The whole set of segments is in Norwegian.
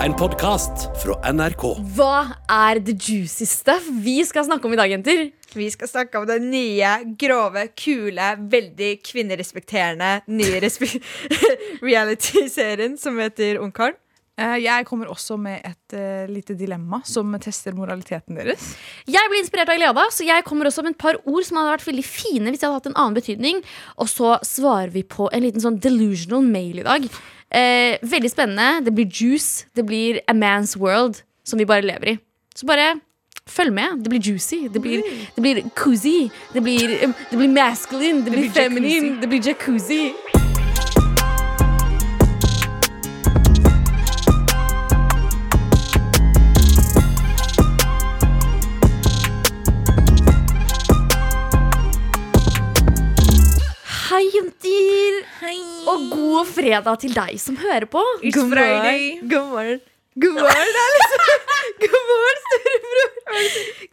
En podkast fra NRK. Hva er the juicy stuff vi skal snakke om i dag, jenter? Vi skal snakke om den nye, grove, kule, veldig kvinnerespekterende nye reality-serien som heter Ungkaren. Eh, Jeg kommer også med et uh, lite dilemma som tester moraliteten deres. Jeg ble inspirert av Gleda, så jeg kommer også med et par ord som hadde vært veldig fine hvis de hadde hatt en annen betydning. Og så svarer vi på en liten sånn delusional mail i dag. Eh, veldig spennende. Det blir juice. Det blir a man's world, som vi bare lever i. Så bare følg med. Det blir juicy. Det blir, det blir cozy. Det blir, eh, det blir masculine. Det blir blir feminine. Det blir jacuzzi. Og god fredag til deg som hører på. God morgen. God morgen. God morgen, det er liksom God morgen, storebror.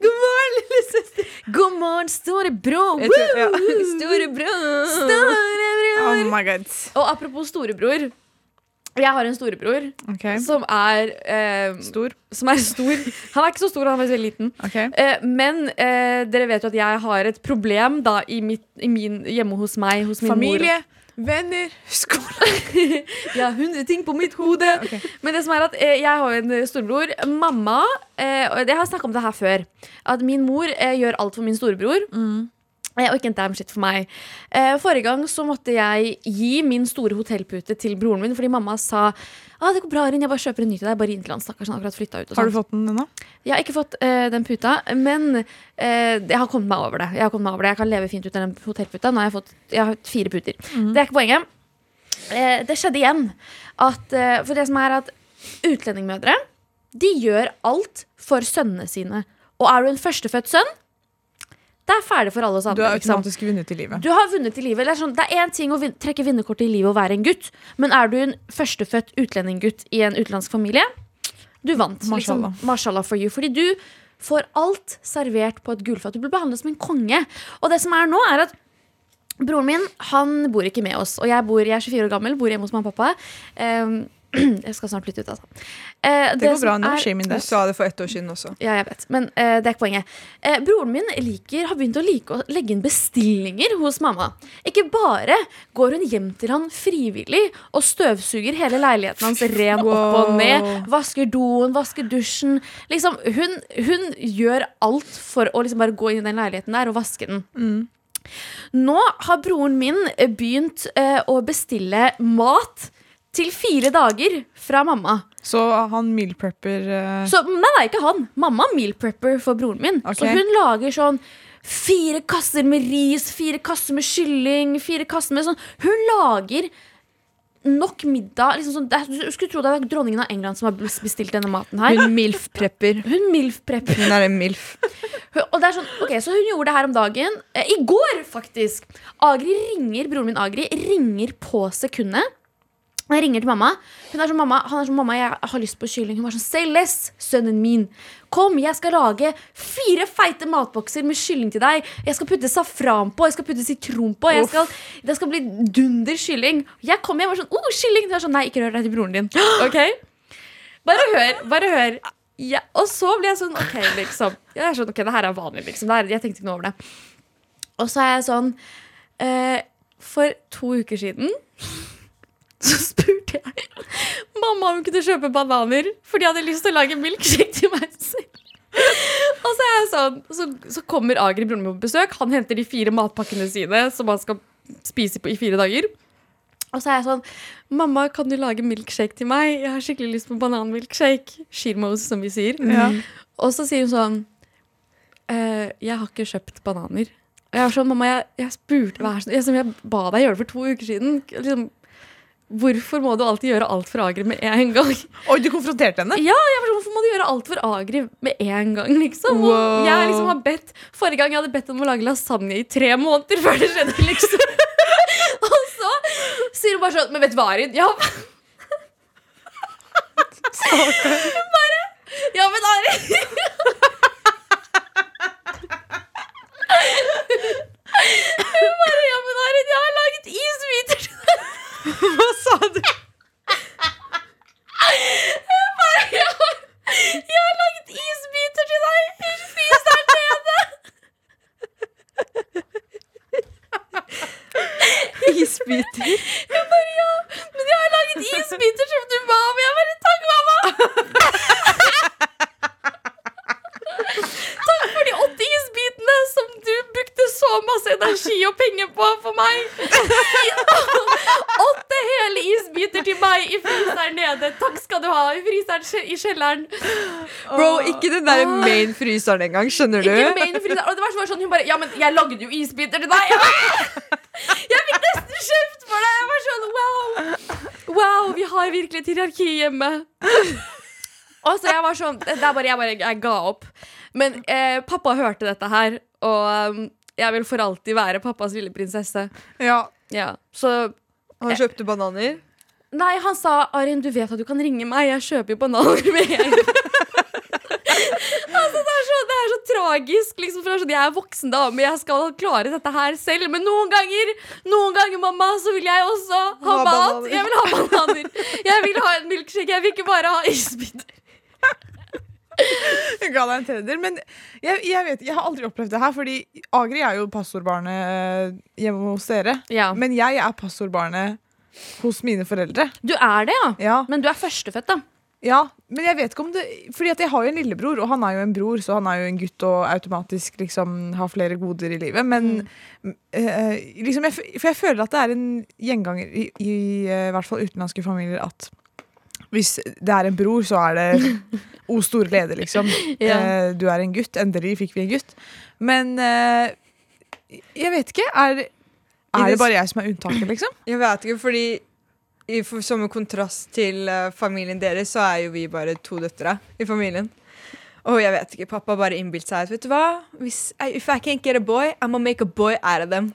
God morgen, lillesøster. God morgen, storebror! Ja. Storebror. Storebror! Oh my god. Og apropos storebror. Jeg har en storebror okay. som er eh, Stor. Som er stor. Han er ikke så stor, han er veldig liten. Okay. Eh, men eh, dere vet jo at jeg har et problem da i, mitt, i min, hjemme hos meg. Hos min Familie, venner, skole. Jeg har hundre ting på mitt hode. Okay. Men det som er at eh, jeg har en storebror. Mamma eh, og Jeg har snakka om det her før. At min mor eh, gjør alt for min storebror. Eh, Og ikke en damn shit for meg. Eh, forrige gang så måtte jeg gi min store hotellpute til broren min fordi mamma sa ah, det går bra, Arin, jeg bare kjøper en ny til deg. Bare inn til han, stakkars. Han har akkurat flytta ut. Har du fått den ennå? Jeg har ikke fått uh, den puta, men uh, jeg har kommet meg over det. Jeg har kommet meg over det Jeg kan leve fint ut av den hotellputa. Nå har jeg fått jeg har fire puter. Det er ikke poenget. Uh, det skjedde igjen at For det som er at utlendingmødre De gjør alt for sønnene sine. Og er du en førstefødt sønn, det er ferdig for alle oss Du andre. har liksom. automatisk vunnet i livet. Du har vunnet i livet. Det er, sånn, det er én ting å vin trekke vinnerkortet i livet og være en gutt, men er du en førstefødt utlendinggutt i en utenlandsk familie, du vant. Mashallah. Liksom, mashallah for you. Fordi du får alt servert på et gullfat. Du blir behandlet som en konge. Og det som er nå, er at broren min han bor ikke med oss. Og jeg, bor, jeg er 24 år gammel, bor hjemme hos mamma og pappa. Um, jeg skal snart flytte ut, altså. Eh, Det går bra nå. er- Shame in Du sa det for ett år siden også. ja, jeg vet. Men eh, det er ikke poenget. Eh, broren min liker, har begynt å like å legge inn bestillinger hos mamma. Ikke bare går hun hjem til han frivillig og støvsuger hele leiligheten hans ren opp og ned. Vasker doen, vasker dusjen. Liksom, hun, hun gjør alt for å liksom bare gå inn i den leiligheten der og vaske den. Nå har broren min begynt eh, å bestille mat til fire dager fra mamma. Så han mealprepper uh... eh, Så nei, nei, ikke han. Mamma mealprepper for broren min. Okay. Så hun lager sånn fire kasser med ris, fire kasser med kylling, fire kasser med sånn Hun lager nok middag. Liksom sånn, du skulle tro det var dronningen av England som har bestilt denne maten her. Hun MILF-prepper. Hun milf prepper. Hun er en MILF. Og det er sånn, ok, Så hun gjorde det her om dagen. Eh, I går, faktisk. Agri ringer, Broren min Agri ringer på sekundet. Jeg ringer til mamma. Hun er sånn, mamma, han er sånn, mamma, jeg har lyst på kylling. Hun var sånn, say less, sønnen min. Kom, jeg skal lage fire feite matbokser med kylling til deg. Jeg skal putte safran på, jeg skal putte sitron på. Jeg skal, det skal bli dunder kylling. Jeg kom hjem og var sånn, oh, kylling. Hun er sånn, nei, ikke rør det til broren din. Ok? Bare hør, bare hør. Ja, og så blir jeg sånn, ok, liksom. Jeg er sånn, ok, det her er vanlig, liksom. Det er, jeg tenkte ikke noe over det. Og så er jeg sånn eh, For to uker siden så spurte jeg mamma om hun kunne kjøpe bananer, for de hadde lyst til å lage milkshake til meg selv. Og så er jeg sånn Så, så kommer Agri broren min på besøk. Han henter de fire matpakkene sine som han skal spise på i fire dager. Og så er jeg sånn Mamma, kan du lage milkshake til meg? Jeg har skikkelig lyst på bananmilkshake. Shirmos, som vi sier. Ja. Og så sier hun sånn «Eh, Jeg har ikke kjøpt bananer. Og jeg var sånn, mamma, jeg, jeg spurte hva er som- jeg, jeg ba deg gjøre det for to uker siden. Liksom, hvorfor må du alltid gjøre alt for Agri med en gang? Oi, du konfronterte henne? Ja, jeg var sånn, Hvorfor må du gjøre alt for Agri med en gang? liksom? Wow. jeg liksom har bedt, Forrige gang jeg hadde bedt om å lage lasagne i tre måneder før det skjedde. liksom. Og så sier hun bare sånn Men vet du hva, Arin? Ja, bare, ja men Arin Hun bare Ja, men Arin, jeg har laget isbiter til deg. Hva sa du? Jeg bare Jeg har, jeg har laget isbiter til deg! Spis der nede! Isbiter? Jeg bare Ja. Men jeg har laget isbiter som du ba om. Jeg bare Takk, mamma! Takk for de åtte isbitene som du brukte så masse energi og penger på for meg. Kje- i kjelleren. Bro, ikke den der main fryseren engang, skjønner du? Ikke main fryseren. Og det var sånn, hun bare Ja, men jeg lagde jo isbiter til deg. Jeg, fikk nesten kjeft for det. Jeg var sånn wow. Wow, vi har virkelig et hierarki hjemme. Og så jeg var sånn Det bare, jeg bare jeg ga opp. Men eh, pappa hørte dette her, og um, jeg vil for alltid være pappas lille prinsesse. Ja. Ja, så Han kjøpte bananer. Nei, han sa Arin, du vet at du kan ringe meg. Jeg kjøper jo bananer med en altså, det er, så, det er så tragisk. Liksom, for det er sånn, jeg er voksen dame, jeg skal klare dette her selv. Men noen ganger, noen ganger, mamma, så vil jeg også ha, Ha mat. bananer. Jeg vil ha bananer. Jeg vil ha en milkshake. Jeg vil ikke bare ha isbiter. Jeg ga deg en tredjedel. Men jeg, jeg, vet, jeg har aldri opplevd det her, fordi Agri er jo passordbarnet eh, hjemme hos dere. Ja. Men jeg er passordbarnet hos mine foreldre. Du er det, ja. Ja, Men du er førstefødt, da. ja, men jeg vet ikke om det Fordi at jeg har jo en lillebror, og han er jo en bror, så han er jo en gutt og automatisk liksom har flere goder i livet. Men eh, liksom jeg, For jeg føler at det er en gjenganger i, i i hvert fall utenlandske familier at hvis det er en bror, så er det O store glede, liksom. Ja. Eh, du er en gutt. Endelig fikk vi en gutt. Men eh, jeg vet ikke. Er, er det bare jeg som er unntaket, liksom? Jeg vet ikke, fordi i, for, som en kontrast til uh, familien deres, så er jo vi bare to døtre i familien. Og jeg vet ikke, pappa bare innbilte seg at vet du hva? Hvis, if I can't get a boy, I'm gonna make a boy out of them.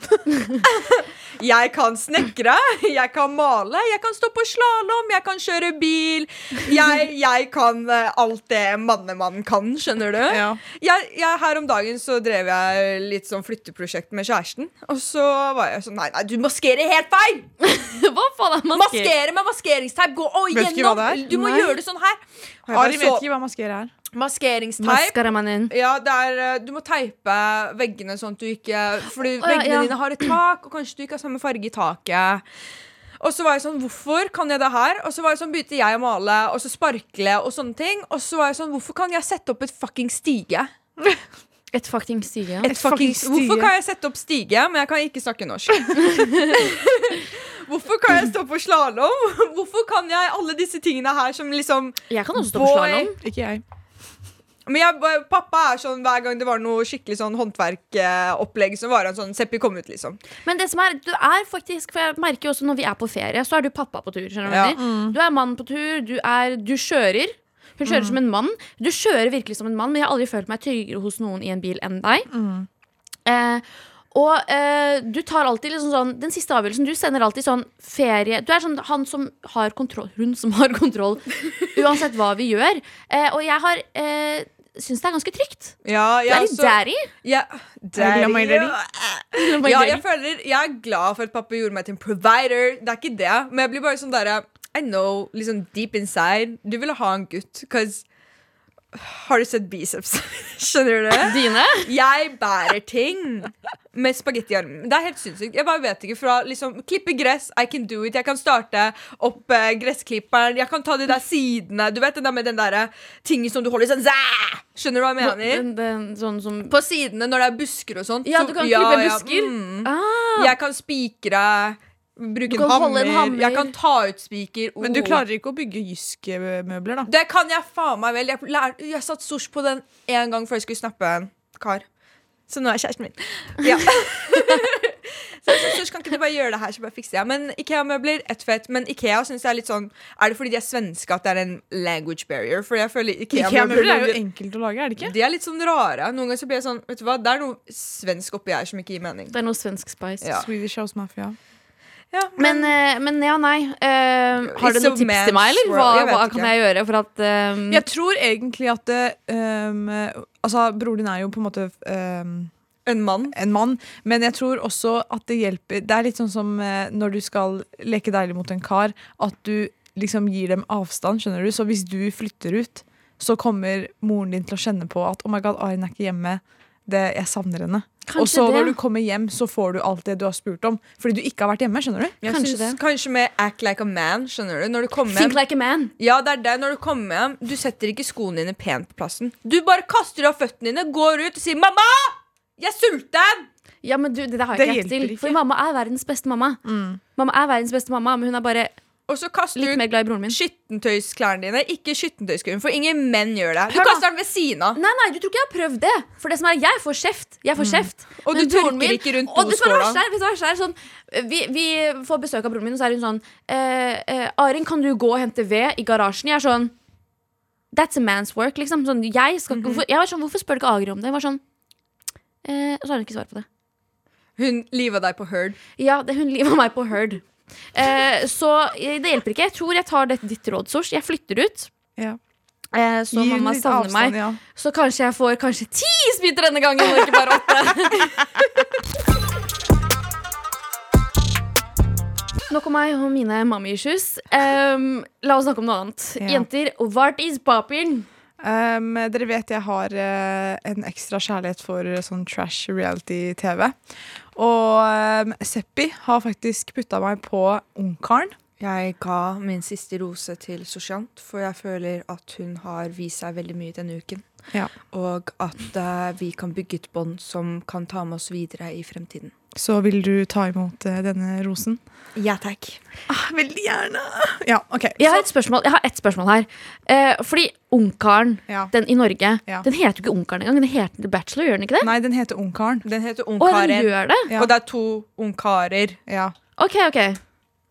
jeg kan snekre, jeg kan male, jeg kan stå på slalåm, jeg kan kjøre bil. Jeg, jeg kan eh, alt det mannemannen kan, skjønner du? Ja. jeg, jeg, her om dagen så drev jeg litt sånn flytteprosjekt med kjæresten. Og så var jeg sånn Nei, nei, du maskerer helt feil! Hva faen er masker? Maskere med maskeringsteip. Gå og gjennom. Du må Nei. gjøre det sånn her. Ari bare vet ikke hva maskere er. Maskeringsteip. Ja, det er, eh, du må teipe veggene sånn at du ikke Fordi ja, veggene ja. dine har et tak, og kanskje du ikke har samme farge i taket. Og så var jeg sånn, hvorfor kan jeg det her? Og så var jeg sånn, begynte jeg å male og så sparkle og sånne ting. Og så var jeg sånn, hvorfor kan jeg sette opp et fucking stige? Et fucking stige. Et fucking stige. Hvorfor kan jeg sette opp stige, men jeg kan ikke snakke norsk? Hvorfor kan jeg stå på slalåm? Hvorfor kan jeg alle disse tingene her som liksom Jeg kan også stå på slalåm. Ikke jeg. Men jeg, pappa er sånn hver gang det var noe skikkelig sånn håndverkopplegg, så var han sånn Seppi, kom ut, liksom. Men det som er, du er faktisk For jeg merker jo også når vi er på ferie, så er du pappa på tur. skjønner Du Ja. Mm. Du er mann på tur, du, er, du kjører. Hun kjører som en mann. Du kjører virkelig som en mann, men jeg har aldri følt meg tryggere hos noen i en bil enn deg. Eh, og eh, du tar alltid liksom sånn Den siste avgjørelsen, du sender alltid sånn ferie Du er sånn han som har kontroll Hun som har kontroll uansett hva vi gjør. Eh, og jeg har eh, syns det er ganske trygt. Ja, Du det er litt daddy. Ja, Daddy, daddy. Ja, jeg føler Jeg er glad for at pappa gjorde meg til en provider. Det er ikke det, men jeg blir bare sånn derre I know, liksom deep inside Du ville ha en gutt, cause Har du sett biceps? Skjønner du? det? Dine? Jeg bærer ting med spagettiarm. Det er helt sinnssykt. Jeg bare vet ikke fra liksom Klippe gress, I can do it. Jeg kan starte opp eh, gressklipperen. Jeg kan ta de der sidene. Du vet den der med den der tingen som du holder sånn zæ! Skjønner du hva jeg mener? Den, den, sånn som På sidene når det er busker og sånt. Ja, du kan klippe busker. mm. ah, Jeg kan spikre. Bruke en hammer. en hammer. Jeg kan ta ut spiker. Men du Oh. klarer ikke å bygge Jysk-møbler, da. Det kan jeg faen meg vel. Jeg, lær, jeg satt sors på den en gang før jeg skulle snappe en kar. Så nå er kjæresten min. Ja. så jeg synes, kan ikke du bare gjøre det her, så bare fikser jeg. Men Ikea-møbler, ett fett. Men Ikea synes jeg er litt sånn Er det fordi de er svenske at det er en language barrier? For jeg føler Ikea-møbler er jo enkelt å lage, er det ikke? De er litt sånn rare. Noen ganger så blir jeg sånn Vet du hva, det er noe svensk oppi her som ikke gir mening. det er noe svensk spice. Ja. Swedish House Mafia. Ja, Men, men, men ja, nei. Uh, har du noen tips til meg, eller? Hva. Jeg hva kan jeg gjøre for at um... Jeg tror egentlig at det, um, Altså, broren din er jo på en måte um, en mann. en mann, men jeg tror også at det hjelper Det er litt sånn som eh, når du skal leke deilig mot en kar, at du liksom gir dem avstand, skjønner du. Så hvis du flytter ut, så kommer moren din til å kjenne på at oh my god, Arin er ikke hjemme. Det, jeg savner henne. Kanskje og så det. når du kommer hjem, så får du alt det du har spurt om. Fordi du ikke har vært hjemme. skjønner du? Jeg Kanskje synes, det. kanskje med act like a man. Skjønner du? Når du kommer Think hjem like a man. Ja, det er det. Når du kommer hjem, du setter ikke skoene dine pent på plassen. Du bare kaster av føttene dine, går ut og sier 'mamma! Jeg er sulten!' Ja, men du, det det har jeg ikke rett til. ikke. For mamma er verdens beste mamma. Mamma er verdens beste mamma, men hun er bare Og så kaster litt du mer glad i broren min. skittentøysklærne dine. Ikke skittentøysklærne, for ingen menn gjør det. Du da. kaster den ved siden av. Nei, nei, du tror ikke jeg har prøvd det. For det som er, jeg får kjeft. Jeg får kjeft. Mm. Og du broren tørker ikke rundt og det som er det doskåla. verste er, vet du hva det verste er sånn, vi, vi får besøk av broren min, og så er hun sånn eh, eh, Arin, kan du gå og hente ved i garasjen? Jeg er sånn That's a man's work, liksom. Sånn, jeg, skal, ikke- hvorfor, jeg var sånn, Hvorfor spør du ikke Agri om det? Jeg var sånn eh, Og så har hun ikke svar på det. Hun liva deg på Herd. Ja, det, hun liva meg på Heard. Eh, så det hjelper ikke. Jeg tror jeg tar dette ditt råd, Sosh. Jeg flytter ut. Ja. Eh, så Gi mamma savner avstand, meg. Ja. Så kanskje jeg får kanskje ti isbiter denne gangen, og ikke bare åtte. Nok om meg og mine mommy-issues. Um, la oss snakke om noe annet. Ja. Jenter, what is popping? Um, dere vet jeg har uh, en ekstra kjærlighet for eh, sånn trash reality-TV. Og um, Seppi har faktisk putta meg på Ungkaren. Jeg ga min siste rose til Sosiant, for jeg føler at hun har vist seg veldig mye denne uken. Ja. Og at uh, vi kan bygge et bånd som kan ta med oss videre i fremtiden. Så vil du ta imot eh, denne rosen? Ja takk. Ah, veldig gjerne. Ja, OK. Jeg har et spørsmål, jeg har et spørsmål her. Eh, fordi Ungkaren, ja. den i Norge, Ja. den heter jo ikke Ungkaren engang. Den heter Bachelor, gjør den ikke det? Nei, den heter Ungkaren. Den heter Ungkaren. Og, den gjør det? Ja. Og det er to ungkarer. Ja. Ok, ok.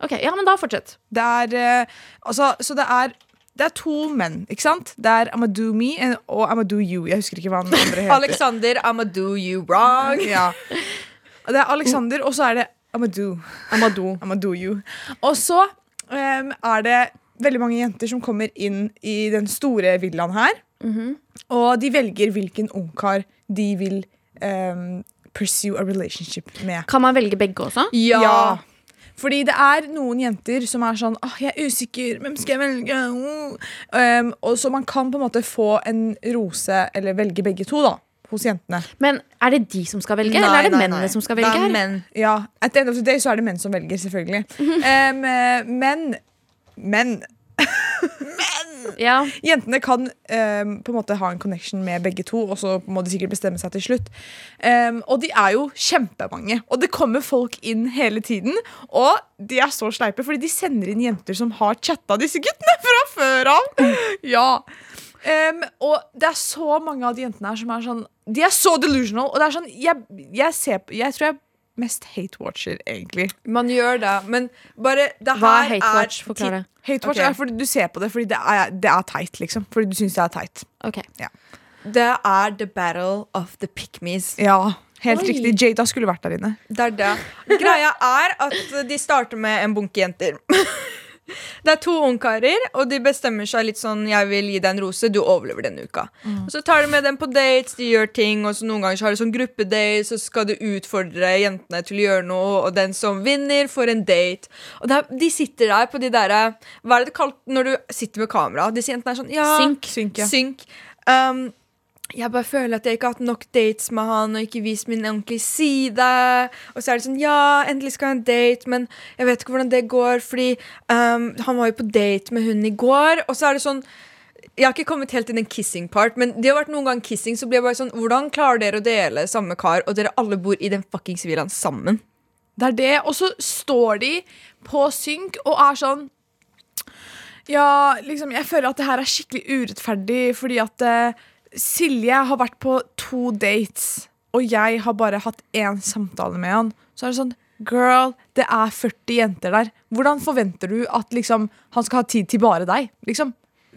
Ok, Ja, men da fortsett. Det er eh, Altså, så det er det er to menn, ikke sant? Det er Amadou Me and- og Amadou You. Jeg husker ikke hva den andre heter. Alexander, I'ma do you wrong. Ja. Det er Alexander, og så er det Amadou. Amadou. Amadou You. Og så um, er det veldig mange jenter som kommer inn i den store villaen her. Mhm. Og de velger hvilken ungkar de vil um, pursue a relationship med. Kan man velge begge også? Ja. Fordi det er noen jenter som er sånn Åh, jeg er usikker, hvem skal jeg velge? Oh. Um, og Så man kan på en måte få en rose, eller velge begge to, da. Hos jentene. Men er det de som skal velge, eller er det mennene som skal velge Da, her? er. Ja, At the end of the day så er det menn som velger, selvfølgelig. Um, men men Men Ja. jentene kan um, på en måte ha en connection med begge to, og så må de sikkert bestemme seg til slutt. Um, og de er jo kjempemange, og det kommer folk inn hele tiden. Og de er så sleipe, fordi de sender inn jenter som har chatta disse guttene fra før av. Ja. Um, og det er så mange av de jentene her som er sånn De er så delusional. Og det er sånn Jeg, jeg, ser, jeg tror jeg mest hate-watcher, egentlig. Man gjør det, men bare det Hva er hate watch? Forklar det. Hate-watch okay. er fordi du ser på det fordi det er, det er teit, liksom. Fordi du syns det er teit. Ok. Det er the battle of the pick-me's. Ja, helt Oi. riktig. Jada skulle vært der inne. Det er det. Greia er at de starter med en bunke jenter. Det er to ungkarer, og de bestemmer seg litt sånn Jeg vil gi deg en rose, du overlever denne uka. Og Så tar de med dem på dates, de gjør ting, og så noen ganger så har de sånn gruppedates, så skal du utfordre jentene til å gjøre noe, og den som vinner, får en date. Og det er, de sitter der på de derre Hva er det det kalt når du sitter med kamera? Disse jentene er sånn Ja, Synk. Synk, ja. synk. Um, jeg bare føler at jeg ikke har hatt nok dates med han og ikke vist min ordentlige side. Og så er det sånn Ja, endelig skal jeg ha en date, men jeg vet ikke hvordan det går, fordi um, han var jo på date med hun i går. Og så er det sånn jeg har ikke kommet helt til den kissing part, men det har vært noen gang kissing, så blir jeg bare sånn Hvordan klarer dere å dele samme kar, og dere alle bor i den fuckings villaen sammen? Det er det, og så står de på synk og er sånn Ja, liksom, jeg føler at det her er skikkelig urettferdig, fordi at eh, Silje har vært på to dates, og jeg har bare hatt én samtale med han. Så er det sånn Girl, det er 40 jenter der. Hvordan forventer du at liksom, han skal ha tid til bare deg? Liksom,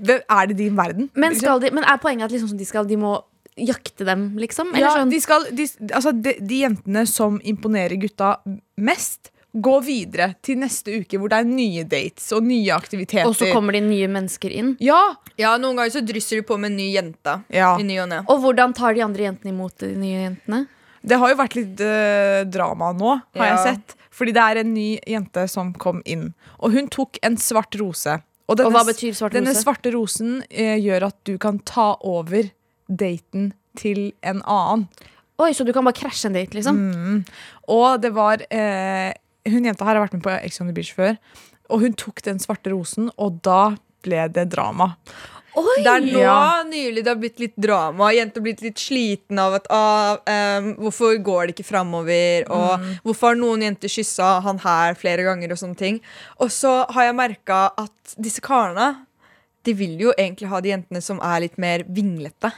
er det din verden? Men, liksom? skal de, men er poenget at liksom sånn de, skal, de må jakte dem, liksom? Eller Ja, sånn? de, skal, de, altså de, de jentene som imponerer gutta mest, går videre til neste uke, hvor det er nye dates og nye aktiviteter. Og så kommer de nye mennesker inn? Ja! Ja, Noen ganger så drysser de på med en ny jente. Ja. I ny og ned. Og hvordan tar de andre jentene imot de nye jentene? Det har jo vært litt uh, drama nå, har jeg sett. Fordi det er en ny jente som kom inn. Og hun tok en svart rose. Og, Og hva betyr svart rose? denne svarte rosen uh, gjør at du kan ta over daten til en annen. Oi, Så du kan bare krasje en date, liksom? Mm. Og det var eh, Hun jenta her har vært med på Ex on the Beach før. Og hun tok den svarte rosen, og da ble det drama. Oi! Det er nå Ja. nylig det har blitt litt drama. Jenter har blitt litt sliten av at ah, um, Hvorfor går det ikke framover? Og Mm. hvorfor har noen jenter kyssa han her flere ganger? Og sånne ting Og så har jeg merka at disse karene De vil jo egentlig ha de jentene som er litt mer vinglete.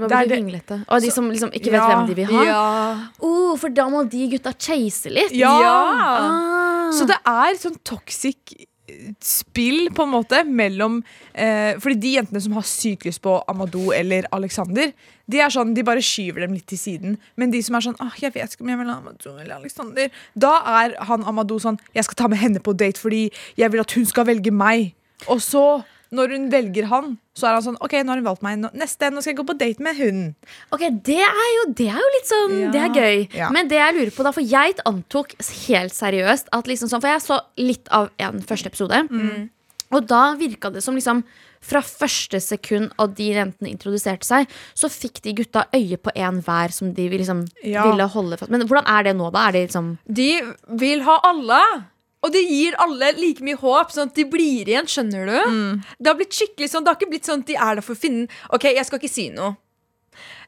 Hva blir det- vinglete? Å, de som liksom ikke vet Ja, hvem de vil ha? Ja. Oh, for da må de gutta chase litt. Ja! Ah. Så det er sånn toxic eh, spill, på en måte, mellom eh, Fordi de jentene som har sykt lyst på Amadou eller Alexander, de er sånn, de bare skyver dem litt til siden. Men de som er sånn ah, 'Jeg vet ikke om jeg vil ha Amadou eller Alexander', da er han Amadou sånn 'Jeg skal ta med henne på date fordi jeg vil at hun skal velge meg'. Og så, når hun velger han, så er han sånn 'OK, nå har hun valgt meg. Neste, nå skal jeg gå på date med hun'. Ok, det er, jo, det er jo litt sånn Ja. Det er gøy. Ja. Men det jeg lurer på da, for jeg antok helt seriøst at liksom sånn For jeg så litt av en første episode. Og da virka det som liksom fra første sekund at de jentene introduserte seg, så fikk de gutta øye på en hver som de liksom Ja. ville holde fast Men hvordan er det nå, da? Det liksom De vil ha alle. Og det gir alle like mye håp, sånn at de blir igjen. Skjønner du? Det har blitt skikkelig sånn, det har ikke blitt sånn at de er der for å finne Ok, jeg skal ikke si noe.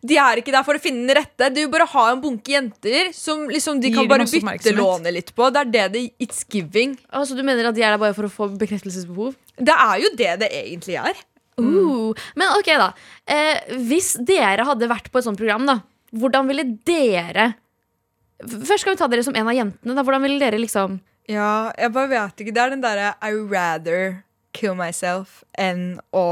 De er ikke der for å finne den rette. De vil bare ha en bunke jenter som liksom de kan bare bytte lånet litt på. Det er det det It's giving. Altså, Du mener at de er der bare for å få bekreftelsesbehov? Det er jo det det egentlig er. Uh, men ok, da. Eh, hvis dere hadde vært på et sånt program, da, hvordan ville dere Først skal vi ta dere som en av jentene. Da. Hvordan ville dere liksom Ja, jeg bare vet ikke. Det er den derre I rather kill myself enn å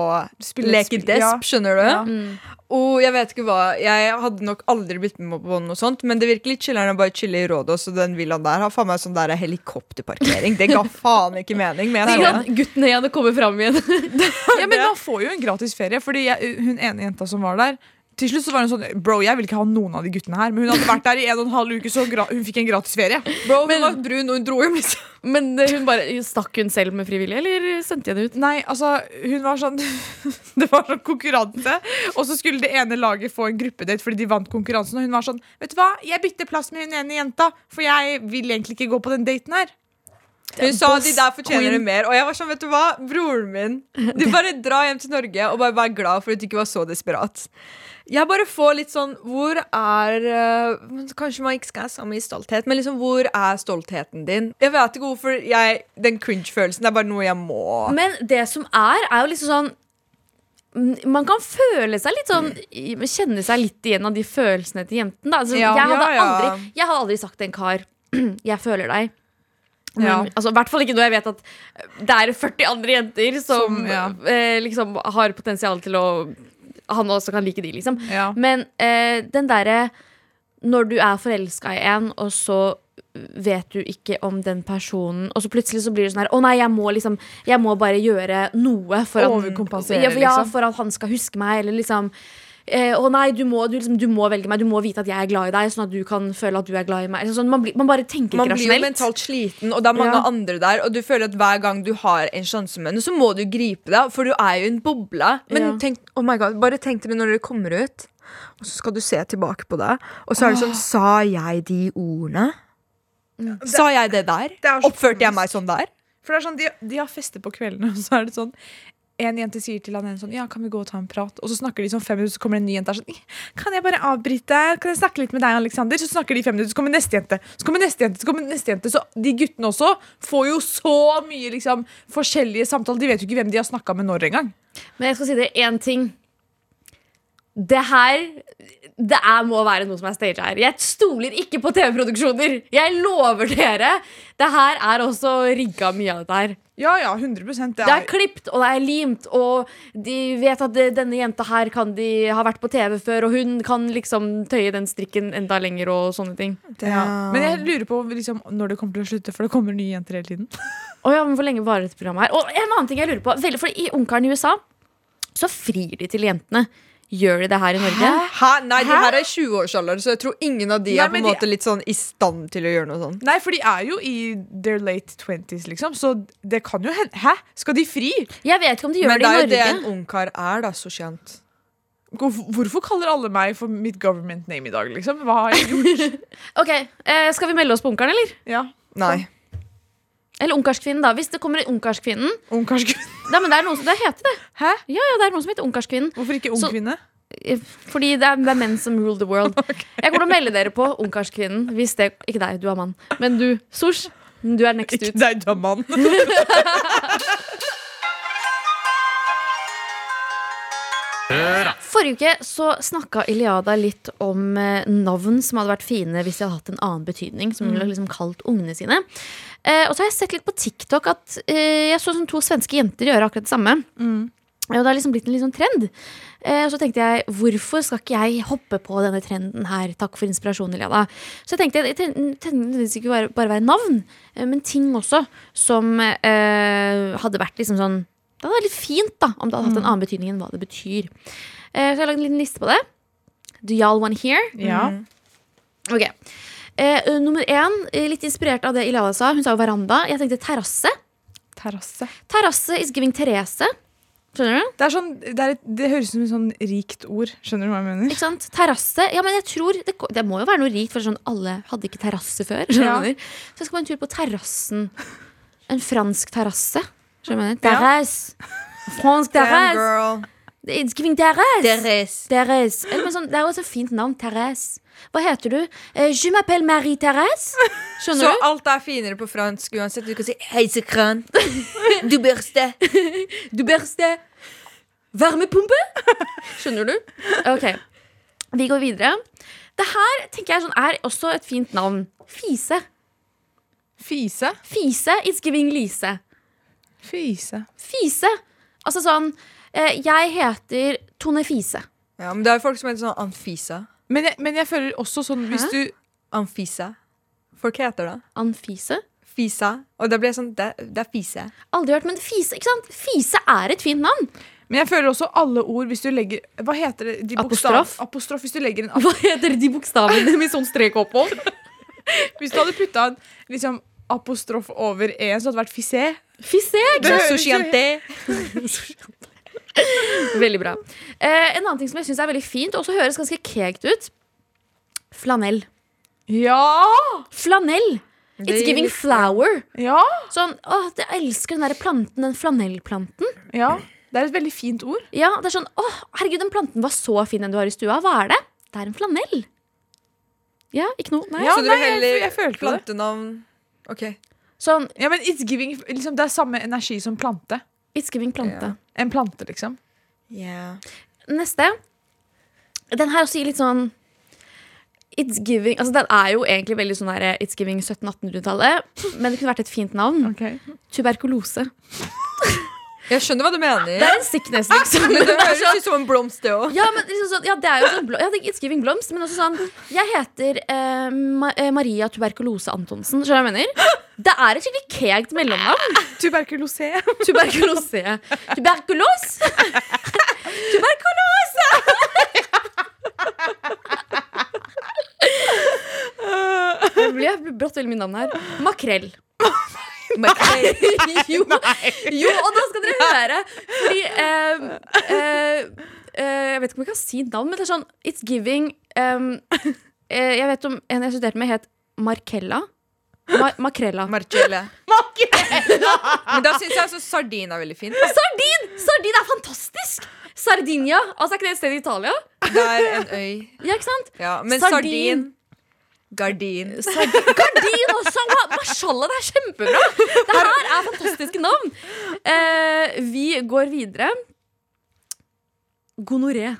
Spille leke desp, ja. skjønner du? Ja. Og jeg vet ikke hva Jeg hadde nok aldri blitt med på noe sånt, men det virker litt chiller'n å bare chille i Rådås, og den villaen der har faen meg sånn der helikopterparkering. Det ga faen ikke mening. Men jeg Tenk at guttene igjen kommer fram igjen. Ja, men man får jo en gratis ferie. Fordi jeg, hun ene jenta som var der Til slutt så var hun sånn Bro, jeg vil ikke ha noen av de guttene her. Men hun hadde vært der i en og en halv uke, så hun fikk en gratis ferie. Bro, hun var brun, og hun dro hjem, liksom. Men eh, hun bare stakk hun selv med frivillig, eller sendte henne ut? Nei, altså, hun var sånn Det var sånn konkurranse. Og så skulle det ene laget få en gruppedate fordi de vant konkurransen. Og hun var sånn Vet du hva, jeg bytter plass med hun ene jenta, for jeg vil egentlig ikke gå på den daten her. Hun sa de der fortjener det mer. Og jeg var sånn, vet du hva, broren min Du bare drar hjem til Norge og bare vær glad for at du ikke var så desperat. Jeg bare får litt sånn Hvor er eh, Kanskje man ikke skal ha samme stolthet, men liksom hvor er stoltheten din? Jeg vet ikke hvorfor jeg Den cringe-følelsen er bare noe jeg må Men det som er, er jo liksom sånn man kan føle seg litt sånn Kjenne seg litt igjen av de følelsene til jenten. Altså, Ja, jeg, hadde ja, ja. aldri, jeg hadde aldri sagt til en kar 'jeg føler deg'. Men, Ja. altså, I hvert fall ikke når jeg vet at det er 40 andre jenter som, Som, ja. eh, liksom har potensial til å Han også kan like de, liksom. Ja. Men eh, den derre Når du er forelska i en, og så vet du ikke om den personen Og så plutselig så blir det sånn her Å nei, jeg må liksom Jeg må bare gjøre noe for at, ja, for, ja, liksom. for at han skal huske meg, eller liksom eh, å nei, du må, du, liksom, du må velge meg, du må vite at jeg er glad i deg, sånn at du kan føle at du er glad i meg. Sånn, man, blir, man bare tenker Man ikke blir jo mentalt sliten, og det er mange Ja. andre der. Og du føler at hver gang du har en sjanse med henne, så må du gripe det, for du er jo en boble. Men Ja. tenk, oh my God, bare tenk dere når dere kommer ut, og så skal du se tilbake på det, og så er det sånn Sa jeg de ordene? Sa jeg det der? Det Oppførte jeg meg sånn der? For det er sånn, de, de har fester på kveldene, og så er det sånn en jente sier til han ene sånn Ja, kan vi gå og ta en prat? Og så snakker de sånn fem minutter, så kommer en ny jente er sånn Kan jeg bare avbryte? Kan jeg snakke litt med deg, Alexander? Så snakker de fem minutter, så kommer neste jente. Så kommer neste jente, så kommer neste jente. Så de guttene også får jo så mye liksom forskjellige samtaler. De vet jo ikke hvem de har snakka med når engang. Men jeg skal si det én ting. Det her Det er, må være noe som er staged her. Jeg stoler ikke på TV-produksjoner. Jeg lover dere. Det her er også rigga mye av dette her. Ja, ja, 100 Det Det er klipt og det er limt, og de vet at det, denne jenta her kan de ha vært på TV før, og hun kan liksom tøye den strikken enda lenger og sånne ting. ja. Men jeg lurer på liksom, når det kommer til å slutte, for det kommer nye jenter hele tiden. oh, ja, men Hvor lenge varer dette programmet her? Og en annen ting jeg lurer på for I Ungkaren i USA så frir de til jentene. Gjør de det her i Norge? Hæ? Nei, de her er i 20-årsalderen, så jeg tror ingen av de Nei, er på en en de- måte litt sånn i stand til å gjøre noe sånt. Nei, for de er jo i their late 20s, liksom. Så det kan jo hende Hæ? Skal de fri? Jeg vet ikke om de gjør Men det det i er jo det en ungkar er, da, så kjent. Hvorfor hvorfor kaller alle meg for mitt government name i dag, liksom? Hva har jeg gjort? Ok, eh, Skal vi melde oss på Ungkaren, eller? Ja. Nei. Eller Ungkarskvinnen, da. Hvis det kommer en Ungkarskvinnen Ungkarskvinne. Nei, men Det er noe som, det heter det. Hæ? Ja, ja, det er noe som heter Ungkarskvinnen. Hvorfor ikke ung Så- kvinne? Eh, Fordi det er, det er menn som rule the world. Jeg kommer til å melde dere på Ungkarskvinnen. Hvis det, ikke deg, du er mann. Men du, Sosh, du er next Ikke ut. deg, du er mann. Forrige uke så snakka Iliada litt om eh, navn som hadde vært fine hvis de hadde hatt en annen betydning. Som hun hadde liksom kalt ungene sine. Eh, og så har jeg sett litt på TikTok at eh, jeg så som to svenske jenter gjøre akkurat det samme. Og det har liksom blitt en sånn trend. Eh, og så tenkte jeg, hvorfor skal ikke jeg hoppe på denne trenden her? Takk for inspirasjonen, Iliada. Så jeg tenkte, det ikke bare, bare være navn, eh, men ting også som eh, hadde vært liksom sånn Det hadde vært litt fint da, om det hadde hatt en annen betydning enn hva det betyr. Eh, så jeg har lagd en liten liste på det. Do y'all wanna hear? Ja. Ok. Eh, nummer én, eh, litt inspirert av det Ilala sa. Hun sa jo veranda. Jeg tenkte terrasse. Terrasse. Terrasse is giving Therese. Skjønner du? Det, er sånn, det, er et, det høres ut som et sånn rikt ord. Skjønner du hva jeg mener? Ikke sant? Terrasse. Ja, men jeg tror det, det må jo være noe rikt, for sånn alle hadde ikke terrasse før. Ja. Så jeg skal på en tur på terrassen. En fransk terrasse. Skjønner du? Ja. Terrasse. Fransk Damn, terrasse. Girl. It's giving Therese. Therese. Eller, sånn, det er jo et fint navn. Therese. Hva heter du? Eh, je m'appelle Marie-Therese. Så du? Så alt er finere på fransk uansett. Du kan si 'heisekran'. Du børste. Du børste varmepumpe. Skjønner du? Ok, vi går videre. Det her tenker jeg sånn, er også et fint navn. Fise. Fise. Fise It's giving Lise. Fise. Fise. Altså sånn Jeg heter Tone Fise. Ja, men det er jo folk som heter sånn Anfisa. Men jeg, men jeg føler også sånn hvis du Anfisa. Folk heter det. Anfise. Fisa. Og da blir det sånn Det, det er fise. Aldri hørt, men fise ikke sant? Fise er et fint navn. Men jeg føler også alle ord hvis du legger Hva heter det? De Apostrof? Apostrof hvis du legger en Hva heter de bokstavene med sånn strek oppå? Hvis du hadde putta en liksom, apostrof over e, så hadde det vært fisé. Fise. ikke Det sant? Veldig bra. Eh, en annen ting som jeg syns er veldig fint, og også høres ganske kekt ut. Flanell. Ja! Flanell. It's giving flower. Ja! Sånn, åh, Jeg elsker den der planten, den flanellplanten. ja. Det er et veldig fint ord. Ja, det er sånn, åh, herregud, den planten var så fin den du har i stua. Hva er det? Det er en flanell. Ja, ikke noe. Nei. Ja, så du nei, heller jeg- jeg følte plantenavn Ok. Sånn, Ja, men it's giving, liksom, Det er samme energi som plante. It's giving plante. En plante, liksom. Yeah. Neste. Den her også gir litt sånn It's giving Altså Den er jo egentlig veldig sånn der It's giving 1700-1800-tallet, men det kunne vært et fint navn. Tuberkulose. Jeg skjønner hva du mener. Det er en sickness, liksom. Men det høres sånn- ut som en blomst, det òg. Ja, men liksom sånn, ja, det er jo sånn det er It's giving blomst, men også sånn Jeg heter eh, Ma eh, Maria Tuberkulose Antonsen. Skjønner du hva jeg mener? Det er et skikkelig kegt mellomnavn. Tuberkulose. Tuberkulose. Tuberkulos? Tuberkulose! Det blir brått veldig mye navn her. Makrell. jo, jo, og da skal dere høre. Fordi eh, eh, eh, Jeg vet ikke om jeg kan si navn, men det er sånn It's giving um, eh, Jeg vet om en jeg studerte med, het Markella. Ma Makrella. Marcelle. Men da syns jeg altså sardin er veldig fint. Sardin! Sardin er fantastisk! Sardinia. Altså, er ikke det et sted i Italia? Det er en øy. Ja, ikke sant? Ja, men Sardin. sardin Gardin. Gardin også! Mashallah, det er kjempebra! Det her er fantastiske navn. Eh, vi går videre. Gonoré.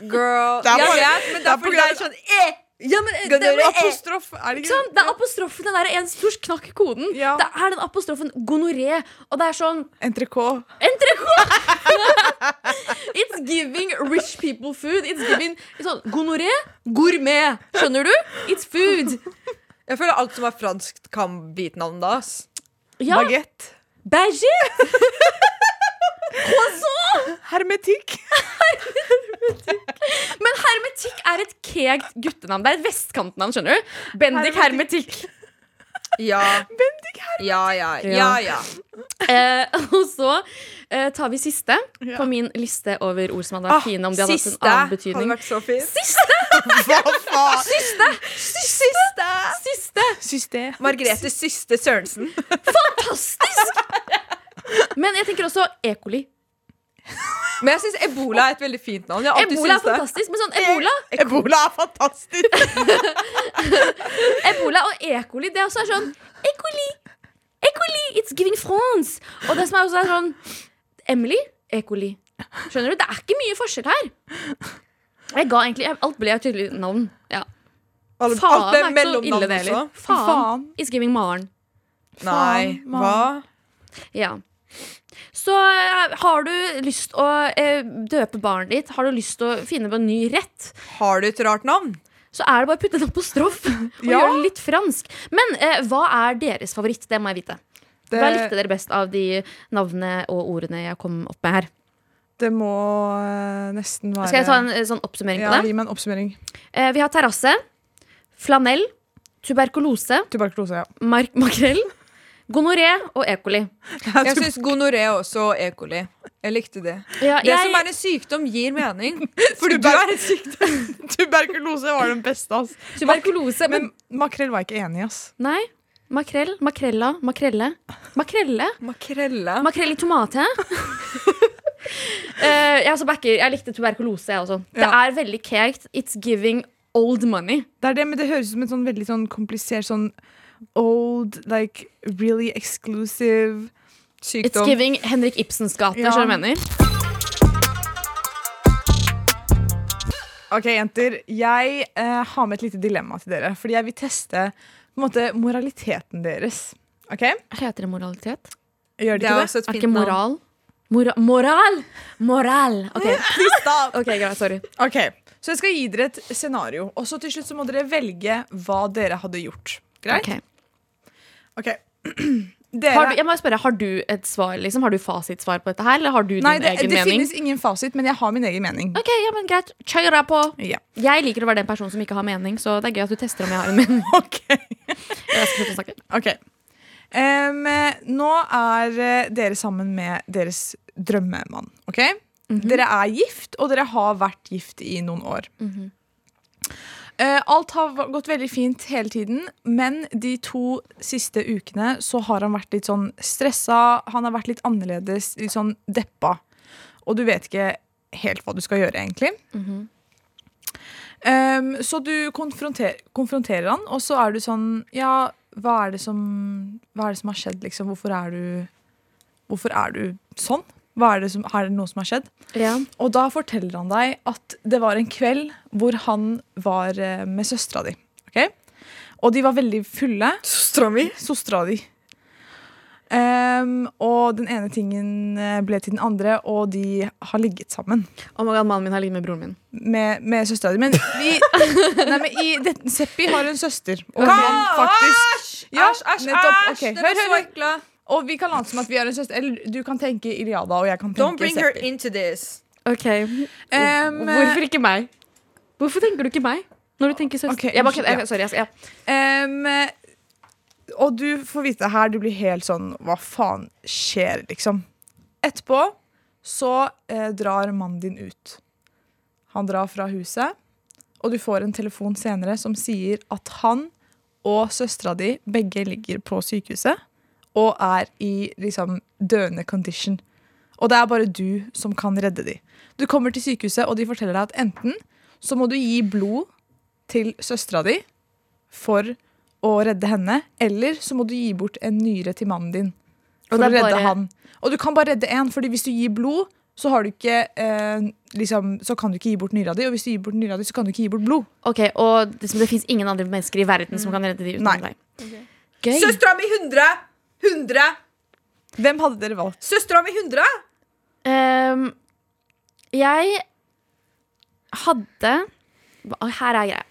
Girl. Det er ja, vet, men det det er på det er sånn eh. Ja, men det, det, det, Apostrof. Er det ikke sant? det er apostrofen. Den der en stor knakk koden. Ja. Det er den apostrofen gonoré. Og det er sånn Entrecôte. Entrecôte! It's giving rich people food. It's giving sånn, Gonoré, gourmet. Skjønner du? It's food. Jeg føler alt som er fransk, kan bite navnet da. Ja, Baguette. baguette. Croissant. Hermetikk. Men hermetikk er et kegt guttenavn. Det er et vestkantnavn, skjønner du? Bendik Hermetikk. Ja. Ja, ja, ja, ja. Eh, og så eh, tar vi siste Ja. på min liste over ord som hadde vært Ah, fine om de hadde hatt siste en annen hadde vært så fint. Hva faen? Siste! Siste! Siste! siste. Margrethe Syste Sørensen. Fantastisk! Men jeg tenker også E. coli. Men jeg syns ebola er et veldig fint navn. Jeg Ebola er fantastisk. Men sånn ebola, Ebola er fantastisk. ebola og E. coli, det også er sånn E. coli. E. coli, it's giving France. Og det som er også er sånn Emily, E. coli. Skjønner du? Det er ikke mye forskjell her. Jeg ga egentlig Alt ble et tydelig navn. Ja. Alt, Faen, alt ble det er ikke så ille det heller. Faen. Faen. It's giving Maren. Nei, Faen, hva? Ja. Så eh, har du lyst å eh, døpe barnet ditt, har du lyst å finne på en ny rett, Har du et rart navn? så er det bare å putte den på stroff og Ja. gjøre det litt fransk. Men eh, hva er deres favoritt? Det må jeg vite. Det, Hva likte dere best av de navnene og ordene jeg kom opp med her? det må eh, nesten være Skal jeg ta en eh, sånn oppsummering ja, på det? Gi meg en oppsummering. Eh, vi har terrasse, flanell, tuberkulose, Tuberkulose, ja. mark makrell, gonoré og E. coli. Jeg syns gonoré også og E. coli. Jeg likte det. Ja, Det jeg, som er en sykdom, gir mening. Fordi du er en sykdom. Tuberkulose var den beste, ass. tuberkulose Men makrell var jeg ikke enig i, ass. Nei. Makrell, makrella, makrelle. Makrelle? Makrelle. Makrell i tomate. uh, jeg, backer, jeg likte tuberkulose, jeg også. Det er veldig kekt. It's giving old money. Det er det, men det høres ut som en sånn veldig sånn komplisert sånn old, like really exclusive sykdom. It's giving Henrik Ibsens gate. Ja. skjønner du hva jeg mener? Ok, jenter. Jeg eh, har med et lite dilemma til dere. Fordi jeg vil teste på en måte, moraliteten deres. Ok? Heter det moralitet? Gjør Det det er ikke? Er det Er ikke moral? Mora moral! Moral! OK, okay greit, sorry. Ok, Så jeg skal gi dere et scenario, og så til slutt så må dere velge hva dere hadde gjort. Greit? Ok. Dere, Har du, jeg må spørre, har du et svar, liksom? Har du fasitsvar på dette her, eller har du din Nei, det, egen det mening? finnes ingen fasit, men jeg har min egen mening. Ok, ja, men greit. Kjør deg på. Ja. Jeg liker å være den personen som ikke har mening, så det er gøy at du tester om jeg har en mening. Ok. Jeg skal å snakke. Ok. Um, nå er eh, dere sammen med deres drømmemann. ok? Dere er gift, og dere har vært gift i noen år. Eh, alt har gått veldig fint hele tiden, men de to siste ukene så har han vært litt sånn stressa. Han har vært litt annerledes, litt sånn deppa. Og du vet ikke helt hva du skal gjøre, egentlig. Em, så du konfronter, konfronterer han, og så er du sånn Ja, hva er det som, hva er det som har skjedd, liksom? Hvorfor er du Hvorfor er du sånn? Det som, er det noe som har skjedd? Ja. Og da forteller han deg at det var en kveld hvor han var eh, med søstera di. Okay? Og de var veldig fulle. Søstera mi. Søstera di. Um, og den ene tingen eh, ble til den andre, og de har ligget sammen Oh my God, mannen min har ligget med broren min. med, med søstera di. Men, vi, nei, men i, det, Seppi har en søster. Og okay. han faktisk Ja, Æsj, æsj, nettopp. æsj! Ok, Dere hør, hør, hør. Og vi kan late som at vi er en søster. Eller du kan tenke Iliada, og jeg kan tenke Don't bring her Seppi. into this. Ok, Um, Hvorfor ikke meg? Hvorfor tenker du ikke meg? Når du tenker søster Ok, jeg bare, jeg, Sorry. Jeg, ja. Em, og du får vite her, du blir helt sånn Hva faen skjer, liksom? Etterpå så eh, drar mannen din ut. Han drar fra huset, og du får en telefon senere som sier at han og søstera di begge ligger på sykehuset og er i liksom døende condition. Og det er bare du som kan redde dem. Du kommer til sykehuset, og de forteller deg at enten så må du gi blod til søstera di for å redde henne, eller så må du gi bort en nyre til mannen din for å redde bare- han. Og du kan bare redde én, Fordi hvis du gir blod, så, har du ikke, eh, liksom, så kan du ikke gi bort nyra di. Og hvis du gir bort nyra di, så kan du ikke gi bort blod. Ok, Og det, det fins ingen andre mennesker i verden som kan redde de Nei. deg. Okay. Søstera mi 100! 100! Hvem hadde dere valgt? Søstera mi 100! Um, jeg hadde Her er greia.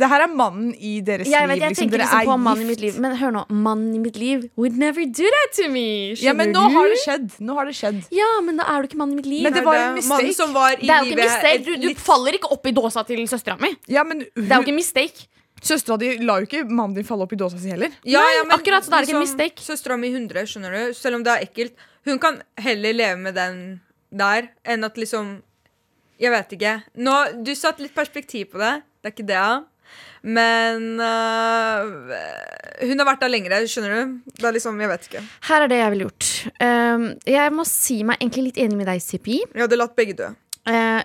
Det her er mannen i deres Jeg vet, liv. jeg liksom, tenker dere liksom er på mannen i mitt liv. Men hør nå, mannen i mitt liv would never do that to me. Ja, men nå du? har det skjedd. Nå har det skjedd. Ja, men da er du ikke mannen i mitt liv. Men det var en mistake. som var i det er jo ikke mistake. Du, du litt- faller ikke opp i dåsa til søstera mi. Ja, men Det er jo ikke mistake. Søstera di la jo ikke mannen din falle opp i dåsa si heller. Ja, ja, men akkurat, så det er ikke en mistake. Søstera mi 100, skjønner du. Selv om det er ekkelt. Hun kan heller leve med den der enn at liksom Jeg vet ikke. Nå, du satte litt perspektiv på det. Det er ikke det. Men øh, hun har vært der lengre, skjønner du. Det er liksom, Jeg vet ikke. Her er det jeg ville gjort. Um, jeg må si meg egentlig litt enig med deg, CPI. Jeg hadde latt begge dø. Uh,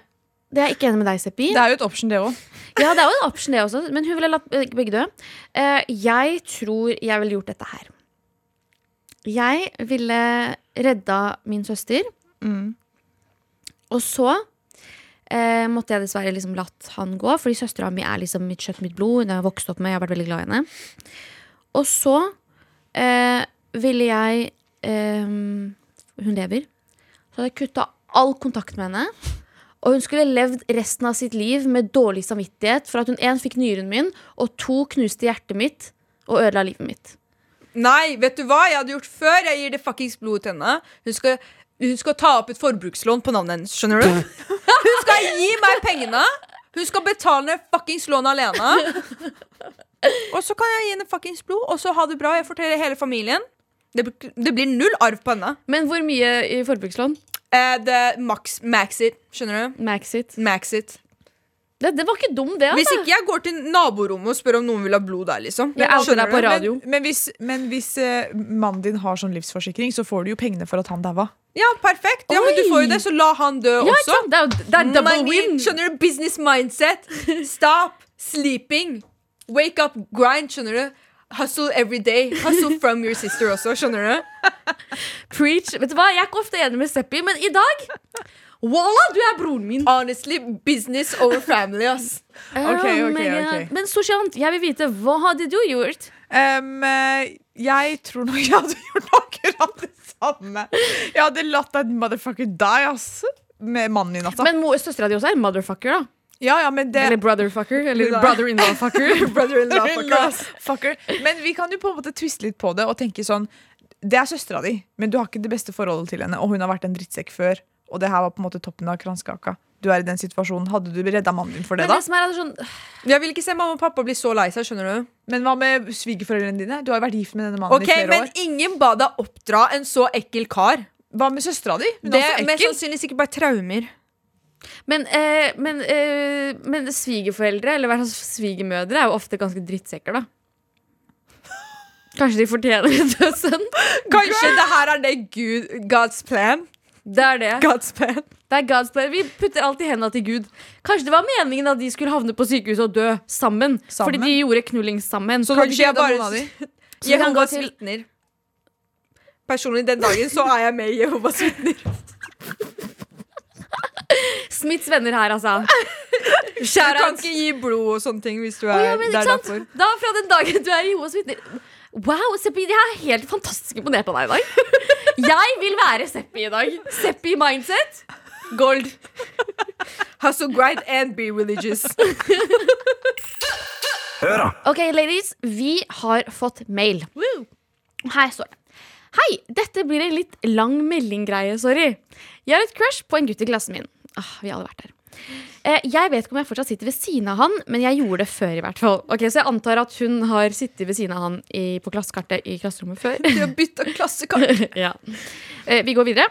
det er jeg ikke enig med deg, CPI. Det er jo et option, det òg. Ja, det er jo en option, det også. Men hun ville latt begge begge dø. Eh, jeg tror jeg ville gjort dette her. Jeg ville redda min søster, Mm. og så eh, måtte jeg dessverre liksom latt han gå, fordi søstera mi er liksom mitt kjøtt, mitt blod. Hun har vokst opp med, jeg har vært veldig glad i henne. Og så eh, ville jeg eh, Hun lever. Så hadde jeg kutta all kontakt med henne. Og hun skulle levd resten av sitt liv med dårlig samvittighet for at hun én fikk nyren min, og to knuste hjertet mitt og ødela livet mitt. Nei, vet du hva jeg hadde gjort før jeg gir det fuckings blodet til henne? Hun skal, hun skal ta opp et forbrukslån på navnet hennes, skjønner du? Hun skal gi meg pengene. Hun skal betale ned fuckings lånet alene. Og så kan jeg gi henne fuckings blod, og så ha det bra. Jeg forteller hele familien. Det, det blir null arv på henne. Men hvor mye i forbrukslån? Eh, det max, max it, skjønner du? Maxit. Max it. Det, det var ikke dum, det. Hvis Altså. ikke jeg går til naborommet og spør om noen vil ha blod der, liksom. Jeg outer deg på radio. Men, men hvis, men hvis eh, mannen din har sånn livsforsikring, så får du jo pengene for at han daua. Ja, perfekt. Ja, men du får jo det, så la han dø Ja, ikke også. sant? Det er, jo- det er double Money, win. Skjønner du? Business mindset. Stop sleeping. Wake up, grind, skjønner du? Hustle every day. Hustle from your sister også, skjønner du? Preach. Vet du hva? Jeg er ikke ofte enig med Seppi, men i dag Walla, du er broren min. Honestly, business over family, ass. Ok, Oh ok, ok. Men Sushant, jeg vil vite, hva hadde du gjort? Eh, jeg tror nok jeg hadde gjort akkurat det samme. Jeg hadde latt that motherfucker die, ass. Med mannen min, altså. Men søstera di også er motherfucker, da. ja, ja, men det Eller brotherfucker. Eller brother-in-law-fucker. Brother-in-law, fucker, ass. Fucker. Men vi kan jo på en måte twiste litt på det og tenke sånn Det er søstera di, men du har ikke det beste forholdet til henne, og hun har vært en drittsekk før, og det her var på en måte toppen av kransekaka. Du er i den situasjonen. Hadde du redda mannen din for det, Men da? det som er, er sånn Jeg vil ikke se mamma og pappa bli så lei seg, skjønner du? Men hva med svigerforeldrene dine? Du har jo vært gift med denne mannen okay, i flere Men år. ingen ba deg oppdra en så ekkel kar. Hva med søstera di? Hun Det er også mest sannsynlig sikkert bare traumer. Men, eh, men, eh, men svigerforeldre, eller svigermødre, er jo ofte ganske drittsekker, da. Kanskje de fortjener en død sønn? Kanskje det her er det Gud, God's plan? Det er det. God's plan. Det er God's plan. Vi putter alltid hendene til Gud. Kanskje det var meningen at de skulle havne på sykehuset og dø sammen. Sammen? Fordi de gjorde knulling sammen. Så Kanskje kanskje jeg bare noen av Jehovas vitner. Personlig den dagen så er jeg med i Jehovas vitner. Smiths venner her, altså. Du kan ikke gi blod og sånne ting hvis du er er ja, men, der er derfor. Da fra den dagen du er Jehovas vitner Wow, Seppi, jeg er helt fantastisk imponert av deg i dag. Jeg vil være Seppi i dag. Seppi mindset. Gold. Hustle, grind and be religious. Hør da. Ok, ladies, vi har fått mail. Her står det. Hei, dette blir en litt lang meldinggreie, sorry. Jeg har et crush på en gutt i klassen min. Ah, vi har alle vært der. Eh, jeg vet ikke om jeg fortsatt sitter ved siden av han, men jeg gjorde det før. i hvert fall Ok, Så jeg antar at hun har sittet ved siden av han i, på klassekartet i klasserommet før. Du har bytta klassekart. ja. eh, vi går videre.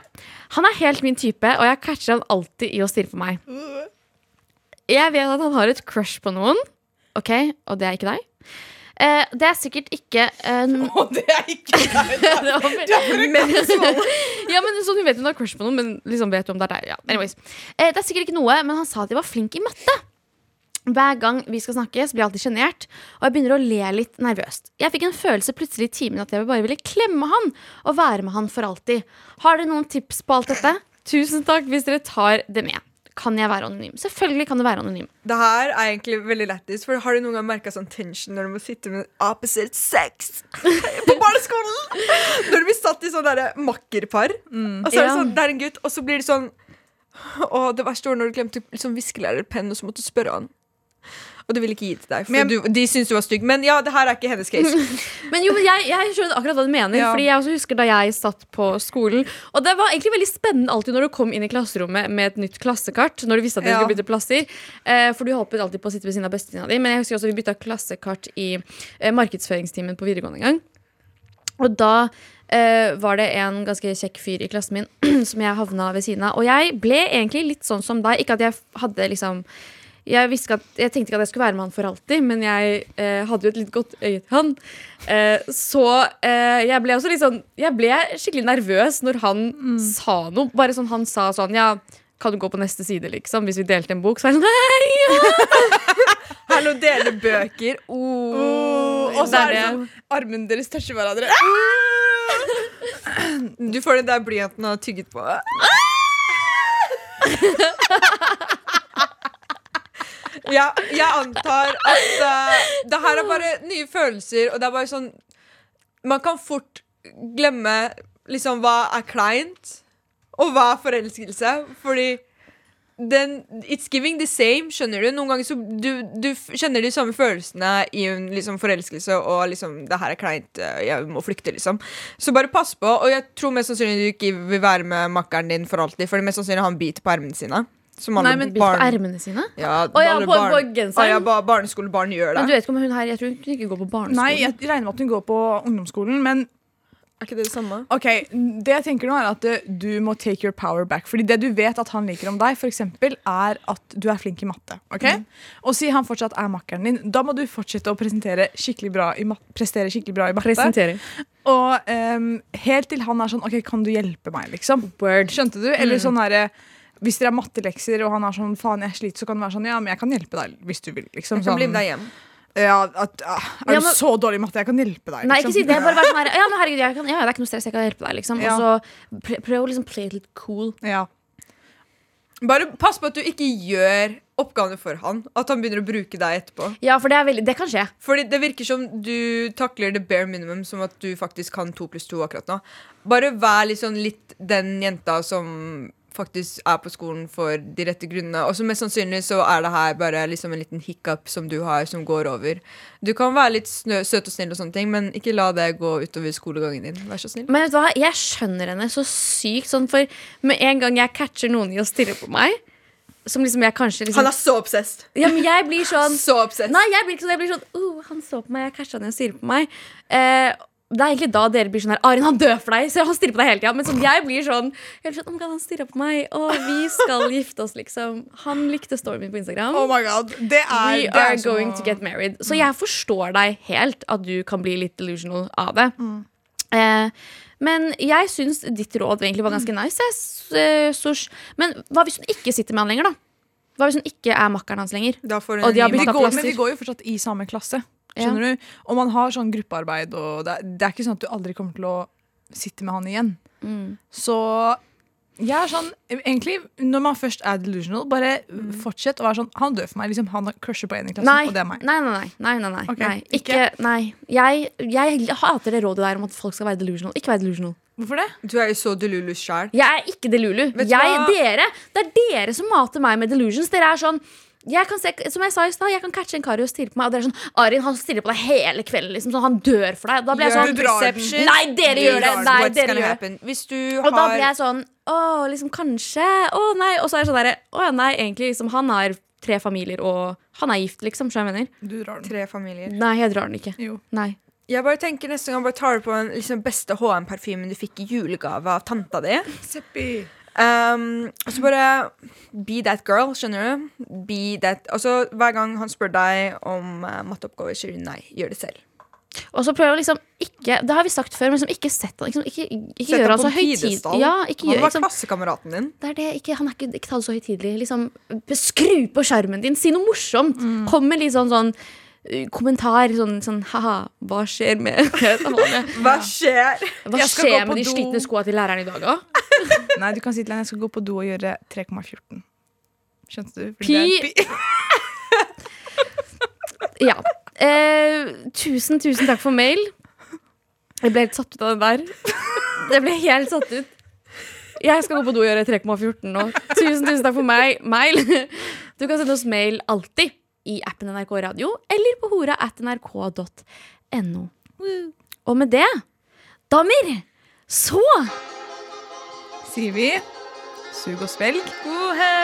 Han er helt min type, og jeg catcher han alltid i å stirre på meg. Jeg vet at han har et crush på noen, Ok, og det er ikke deg. Eh, det er sikkert ikke eh, oh, det er ikke Du var ve- men, ja, men sånn, Hun vet hun har crush på noen, men liksom vet hun om det er deg. Ja. Anyways. Eh, det er sikkert ikke noe, men han sa at jeg var flink i matte. Hver gang vi skal snakke, så blir jeg alltid sjenert, og jeg begynner å le litt nervøst. Jeg fikk en følelse plutselig i timen at jeg bare ville klemme han og være med han for alltid. Har dere noen tips på alt dette? Tusen takk hvis dere tar det med. Kan jeg være anonym? Selvfølgelig kan du være anonym. Det her er egentlig veldig lættis. For har du noen gang merka sånn tension når du må sitte med opposite sex på barneskolen? Når du blir satt i sånn derre makkerpar, og så er det sånn, det er en gutt, og så blir det sånn Og det verste var når du glemte liksom, viskelærerpenn, og så måtte du spørre han. Og du ville ikke gi det til deg, for Men du, de syntes du var stygg. Men ja, det her er ikke hennes case. Men jo, men jeg, jeg skjønner akkurat hva du mener. Ja. Fordi jeg også husker da jeg satt på skolen. Og det var egentlig veldig spennende alltid når du kom inn i klasserommet med et nytt klassekart. Når du visste at dere Ja. skulle bytte plasser eh, For du håpet alltid på å sitte ved siden av bestevenninna di. Men jeg husker også vi bytta klassekart i eh, markedsføringstimen på videregående en gang. Og da eh, var det en ganske kjekk fyr i klassen min som jeg havna ved siden av. Og jeg ble egentlig litt sånn som deg. Ikke at jeg hadde liksom jeg, at, jeg tenkte ikke at jeg skulle være med han for alltid, men jeg eh, hadde jo et litt godt øye til han. Eh, så eh, jeg ble også litt sånn Jeg ble skikkelig nervøs når han sa noe. Bare sånn han sa sånn Ja, kan du gå på neste side, liksom? Hvis vi delte en bok. Så var jeg sånn Nei! Hallo, dele bøker. Oh. og så er det sånn Armene deres toucher hverandre. Du får den der blyanten og har tygget på. Ja, jeg antar at uh, det her er bare nye følelser, og det er bare sånn Man kan fort glemme liksom hva er kleint, og hva er forelskelse. Fordi den It's giving the same, skjønner du. Noen ganger så du, du kjenner de samme følelsene i en liksom forelskelse og liksom Det her er kleint, eh, jeg må flykte, liksom. Så bare pass på. Og jeg tror mest sannsynlig du ikke vil være med makkeren din for alltid, for mest sannsynlig han biter på armene sine. Som alle Nei, men Bitt på barn ermene sine? ja, Å ja, alle på- barn- på genseren? Å ja, ba barneskolebarn gjør Men du vet ikke om hun her Jeg tror hun ikke går på barneskolen. Nei, jeg regner med at hun går på ungdomsskolen, men Er ikke det det samme? Ok, Det jeg tenker nå er at eh, du må take your power back. Fordi det du vet at han liker om deg, for eksempel, er at du er flink i matte. ok? Og si han fortsatt er makkeren din, da må du fortsette å presentere skikkelig bra i prestere skikkelig bra i matte. Presentering Og um, helt til han er sånn OK, kan du hjelpe meg, liksom? Word. Skjønte du? Eller sånn herre hvis dere har mattelekser og han er sånn faen, jeg sliter, så kan det være sånn ja, men jeg kan hjelpe deg hvis du vil. liksom Jeg kan bli sånn, med deg hjem. ja, at, ah, Er Ja, du så dårlig i matte? Jeg kan hjelpe deg. Nei, ikke si liksom. det. Bare vær sånn her Ja, men herregud, kan, ja, det er ikke noe stress, jeg kan hjelpe deg, liksom. Ja. Og så prøv å liksom play it litt cool. Ja. Bare pass på at du ikke gjør oppgavene for han. At han begynner å bruke deg etterpå. Ja, for det veldig Det kan skje. Fordi det virker som du takler the bare minimum som at du faktisk kan to pluss to akkurat nå. Bare vær liksom litt den jenta som faktisk er på skolen for de rette grunnene. Og så mest sannsynlig så er det her bare liksom en liten hiccup som du har, som går over. Du kan være litt snø, søt og snill, og sånne ting men ikke la det gå utover skolegangen din. Vær så snill. Men vet du hva, jeg skjønner henne så sykt. Sånn, for med en gang jeg catcher noen i å stirre på meg, som liksom jeg kanskje liksom Han er så obsessed. Ja, men jeg blir sånn Så obsessed. Nei, jeg blir ikke sånn. Jeg blir sånn oh, Han så på meg, jeg catcha han i å stirre på meg. Eh, det er egentlig da dere blir sånn her Arin, han dør for deg! Så han stirrer på deg hele tida. Men sånn, jeg blir sånn, jeg blir sånn oh God, Han stirrer på meg, og vi skal gifte oss, liksom. Han likte storyen min på Instagram. Oh my god, det er, We det er are som going å- to get married. Så jeg forstår deg helt at du kan bli litt delusional av det. Mm. Eh, men jeg syns ditt råd egentlig var ganske nice. jeg, eh. Men hva hvis hun ikke sitter med han lenger, da? Hva hvis hun ikke er makkeren hans lenger? Da får hun Og de har bytta går, plasser. men vi går jo fortsatt i samme klasse. Skjønner du? Og man har sånn gruppearbeid, og det det er ikke sånn at du aldri kommer til å sitte med han igjen. Mm. Så jeg er sånn Egentlig, når man først er delusional, bare fortsett å være sånn Han dør for meg. liksom Han crusher på en i klassen, Nei. og det er meg. Nei, nei, nei. nei, nei, nei. Ok, nei. Ikke, nei. Jeg, jeg hater det rådet der om at folk skal være delusional. Ikke være delusional. Hvorfor det? Du er jo så delulu sjæl. Jeg er ikke delulu. Jeg, dere, det er dere som mater meg med delusions. Dere er sånn jeg kan se, som jeg sa i stad, jeg kan catche en kar og stirre på meg. Og dere er sånn Arin han stirrer på deg hele kvelden. Liksom, sånn, han dør for deg. Da blir jeg sånn perception? Nei, dere Du gjør det! Nei, dere gjør det. happen. Hvis du har Og da blir jeg sånn Å, liksom kanskje. Å nei. Og så er jeg sånn derre Å ja, nei, egentlig liksom Han har tre familier, og han er gift, liksom. Så jeg mener? Du drar den. tre familier Nei, jeg drar den ikke. Jo. Nei. Jeg bare tenker neste gang bare tar du på den liksom, beste HM-parfymen du fikk i julegave av tanta di. Seppi. Um, så bare be that girl, skjønner du? Be that Altså, hver gang han spør deg om uh, matteoppgaver, sier du nei. Gjør det selv. Og så prøver å liksom ikke Det har vi sagt før, men liksom ikke sett han liksom, Ikke, ikke Sett gjør han så høytidelig. Ja, Han var liksom, klassekameraten din. det er det, ikke, Han er ikke, ikke ta det så høytidelig. Liksom, skru på skjermen din, si noe morsomt. Mm. Kom med litt sånn sånn kommentar. Sånn, sånn ha-ha, hva skjer med Hva skjer? Hva skjer med de slitne skoa til læreren i dag, da? Nei, du kan si til henne jeg skal gå på do og gjøre 3,14. Skjønte du? Pi. pi- Ja. Eh, tusen, tusen takk for mail. Jeg ble helt satt ut av den der. Jeg ble helt satt ut. Jeg skal gå på do og gjøre 3,14 nå. Tusen, tusen takk for meg. Mail. Du kan sende oss mail alltid i appen NRK Radio eller på hora at nrk.no. Og med det, damer, så Sier vi sug og svelg. God helg!